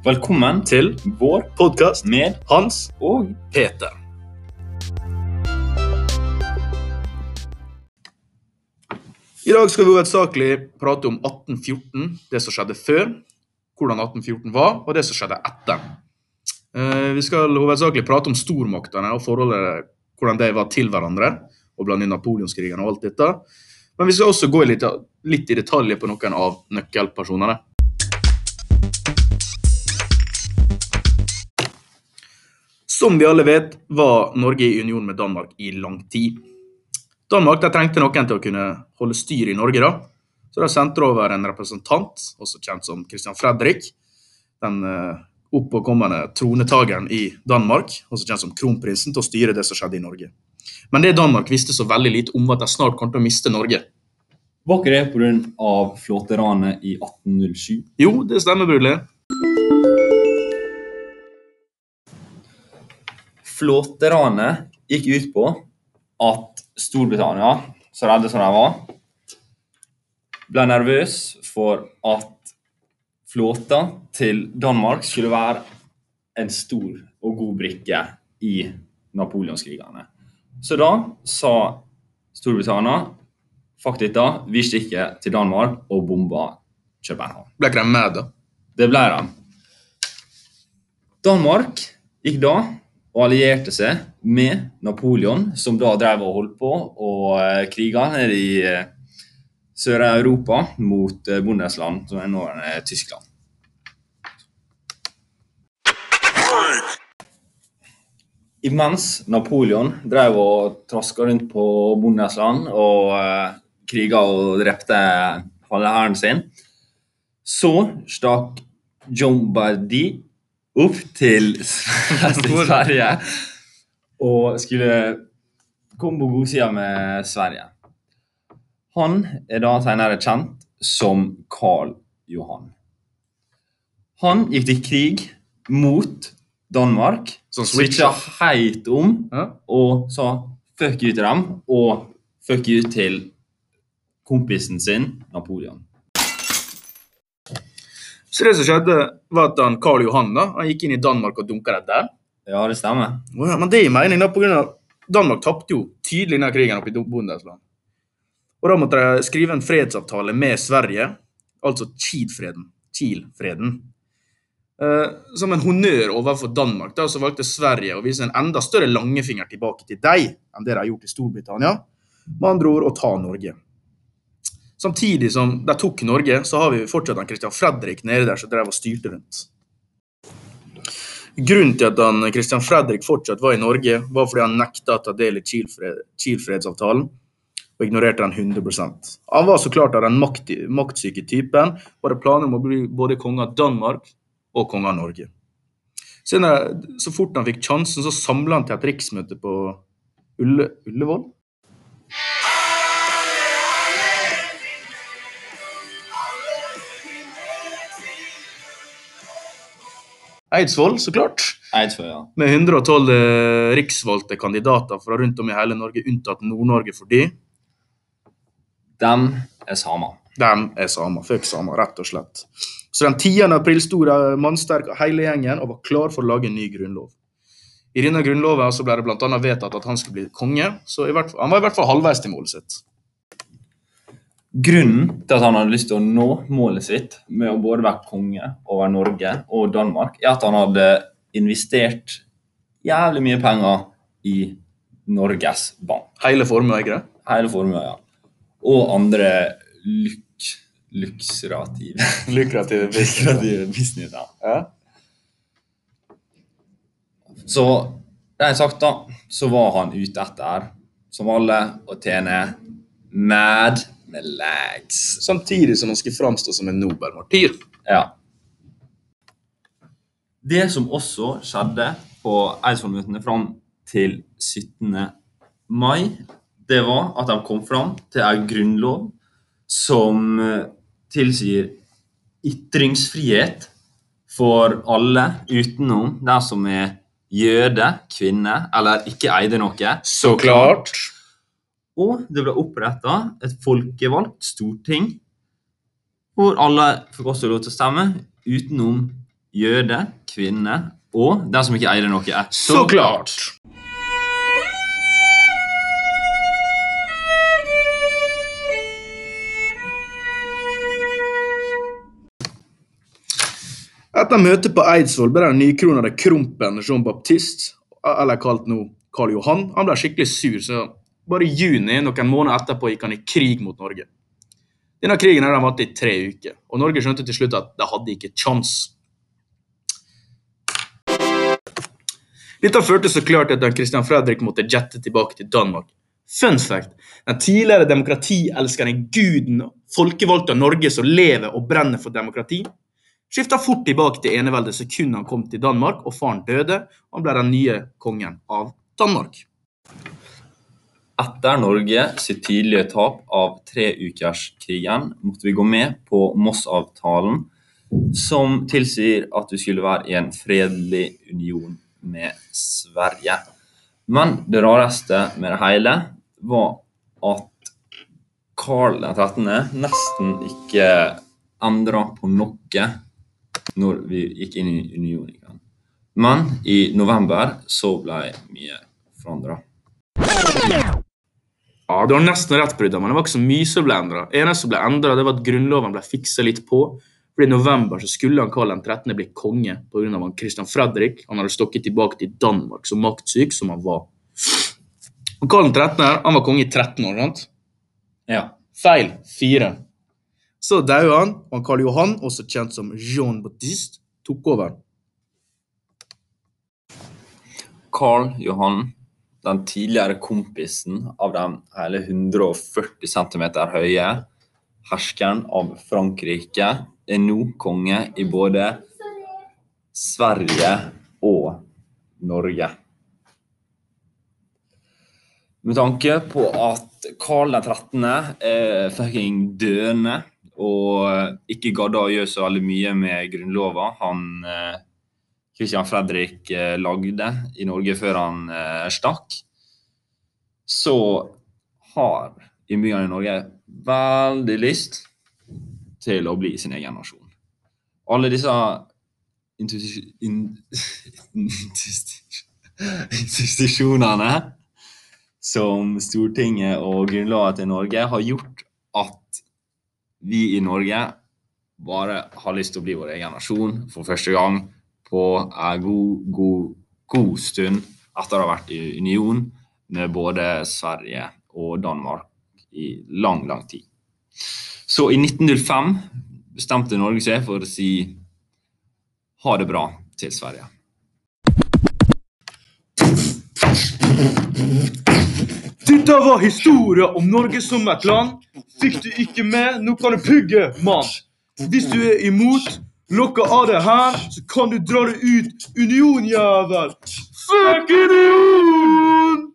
Velkommen til vår podkast med Hans og Peter. I dag skal vi hovedsakelig prate om 1814, det som skjedde før, hvordan 1814 var, og det som skjedde etter. Eh, Vi skal hovedsakelig prate om stormaktene og forholdet, hvordan de var til hverandre, og blant annet napoleonskrigen og alt dette. Men vi skal også gå litt, litt i detalj på noen av nøkkelpersonene. Som vi alle vet, var Norge i union med Danmark i lang tid. Danmark trengte noen til å kunne holde styr i Norge. da. Så de sendte over en representant, også kjent som Christian Fredrik. Den eh, oppåkommende tronetageren i Danmark, også kjent som kronprinsen, til å styre det som skjedde i Norge. Men det Danmark visste så veldig lite om, var at de snart kom til å miste Norge. Var ikke det pga. flåteranet i 1807? Jo, det stemmer, Brule. Flåteranet gikk ut på at Storbritannia, så redde som de var, ble nervøs for at flåta til Danmark skulle være en stor og god brikke i napoleonskrigene. Så da sa Storbritannia fuck dette, vi stikker til Danmark og bomber København. Ble ikke de med, da? Det ble de. Danmark gikk da og allierte seg med Napoleon, som da drev og holdt på og eh, kriga nede i eh, Sør-Europa mot eh, Bundesland, som er nåværende Tyskland. Imens Napoleon drev og traska rundt på Bundesland og kriga og drepte halve hæren sin, så stakk John Bardi opp til Sverige og skulle komme på godsida med Sverige. Han er da senere kjent som Karl Johan. Han gikk til krig mot Danmark, switcha heit om og sa fuck you til dem og fuck you til kompisen sin Napoleon. Så det som skjedde, var at han Karl Johan da, han gikk inn i Danmark og dunka det der. Ja, det stemmer. Oh, ja, Men det gir mening, da, på grunn av Danmark tapte jo tydelig denne krigen oppe i Bundesland. Og da måtte de skrive en fredsavtale med Sverige, altså Kiel-freden. Kiel-freden. Eh, som en honnør overfor Danmark da, så valgte Sverige å vise en enda større langefinger tilbake til deg enn det de har gjort i Storbritannia. Med andre ord å ta Norge. Samtidig som de tok Norge, så har vi fortsatt han Christian Fredrik nede der som drev og styrte rundt. Grunnen til at han Christian Fredrik fortsatt var i Norge, var fordi han nekta å ta del i Kiel-fred- Kiel-fredsavtalen og ignorerte den 100% Han var så klart av den makt, maktsyke typen og hadde planer om å bli både konge av Danmark og konge av Norge. Senere, så fort han fikk sjansen, så samla han til et riksmøte på Ulle, Ullevål. Eidsvoll, så klart. Eidsvoll, ja. Med 112 eh, riksvalgte kandidater fra rundt om i hele Norge, unntatt Nord-Norge fordi Dem er samer. de er samer. Fuck samer, rett og slett. Så den 10. april sto de mannsterke hele gjengen og var klar for å lage en ny grunnlov. I denne grunnloven så ble det annet vedtatt at han skulle bli konge, så fall, han var i hvert fall halvveis til målet sitt. Grunnen til at han hadde lyst til å nå målet sitt med å både være konge over Norge og Danmark, er at han hadde investert jævlig mye penger i Norges Bank. Hele formua, ikke det? Hele formua, ja. Og andre luk lukrative Lukrative business. Ja. Så rent sagt, da, så var han ute etter, som alle, å tjene mad lags. Samtidig som han skal framstå som en nobel martyr. Ja. Det som også skjedde på Eidsvollmøtene fram til 17. mai, det var at de kom fram til en grunnlov som eh, tilsier ytringsfrihet for alle utenom de som er jøde, kvinne eller ikke eide noe. Så klart. Og det ble oppretta et folkevalgt storting hvor alle fikk også lov til å stemme, utenom jøde, kvinne og den som ikke eide noe. Så klart! Etter møtet på Eidsvoll ble den nykronede Krompen Jean Baptiste, eller kalt nå Karl Johan, han ble skikkelig sur, så bare i juni, noen måneder etterpå, gikk han i krig mot Norge. Denne krigen hadde hatt i tre uker, og Norge skjønte til slutt at de hadde ikke kjangs. Dette førte så klart at Christian Fredrik måtte jette tilbake til Danmark. Fun fact, den tidligere demokratielskende guden folkevalgte av Norge som lever og brenner for demokrati, skifta fort tilbake til eneveldet sekundet han kom til Danmark og faren døde, og han ble den nye kongen av Danmark. Etter Norge sitt tidlige tap av treukerskrigen måtte vi gå med på Moss-avtalen, som tilsier at vi skulle være i en fredelig union med Sverige. Men det rareste med det hele var at Karl 13. nesten ikke endra på noe når vi gikk inn i unionen. Men i november så ble mye forandra. Ja, Du har nesten rett, Brudda, men det var ikke så mye som ble endra. eneste som ble endra, var at grunnloven ble fiksa litt på. For I november så skulle han Karl 13. bli konge pga. Christian Fredrik. Han hadde stokket tilbake til Danmark så maktsyk som han var. Og Karl 13. han var konge i 13 år. sant? Ja. Feil. Fire. Så daua han, og han Karl Johan, også kjent som Jean Baptiste, tok over. Carl Johan, den tidligere kompisen av den hele 140 cm høye herskeren av Frankrike, er nå konge i både Sverige og Norge. Med tanke på at Karl 13. er fucking døende og ikke gadda å gjøre så veldig mye med grunnlova han eh, Christian Fredrik eh, lagde i Norge før han eh, stakk, så har innbyggerne i Norge veldig lyst til å bli sin egen nasjon. Alle disse institusjonene som Stortinget og grunnlaget til Norge har gjort at vi i Norge bare har lyst til å bli vår egen nasjon for første gang på en god, god, god stund etter å ha vært i union med både Sverige og Danmark i lang, lang tid. Så i 1905 bestemte Norge seg for å si ha det bra til Sverige. Dette var historie om Norge som et land. Fikk du ikke med, nå kan du pugge, mann. Hvis du er imot Lukka av det her, så kan du dra det ut. Union, jævel! Fuck union!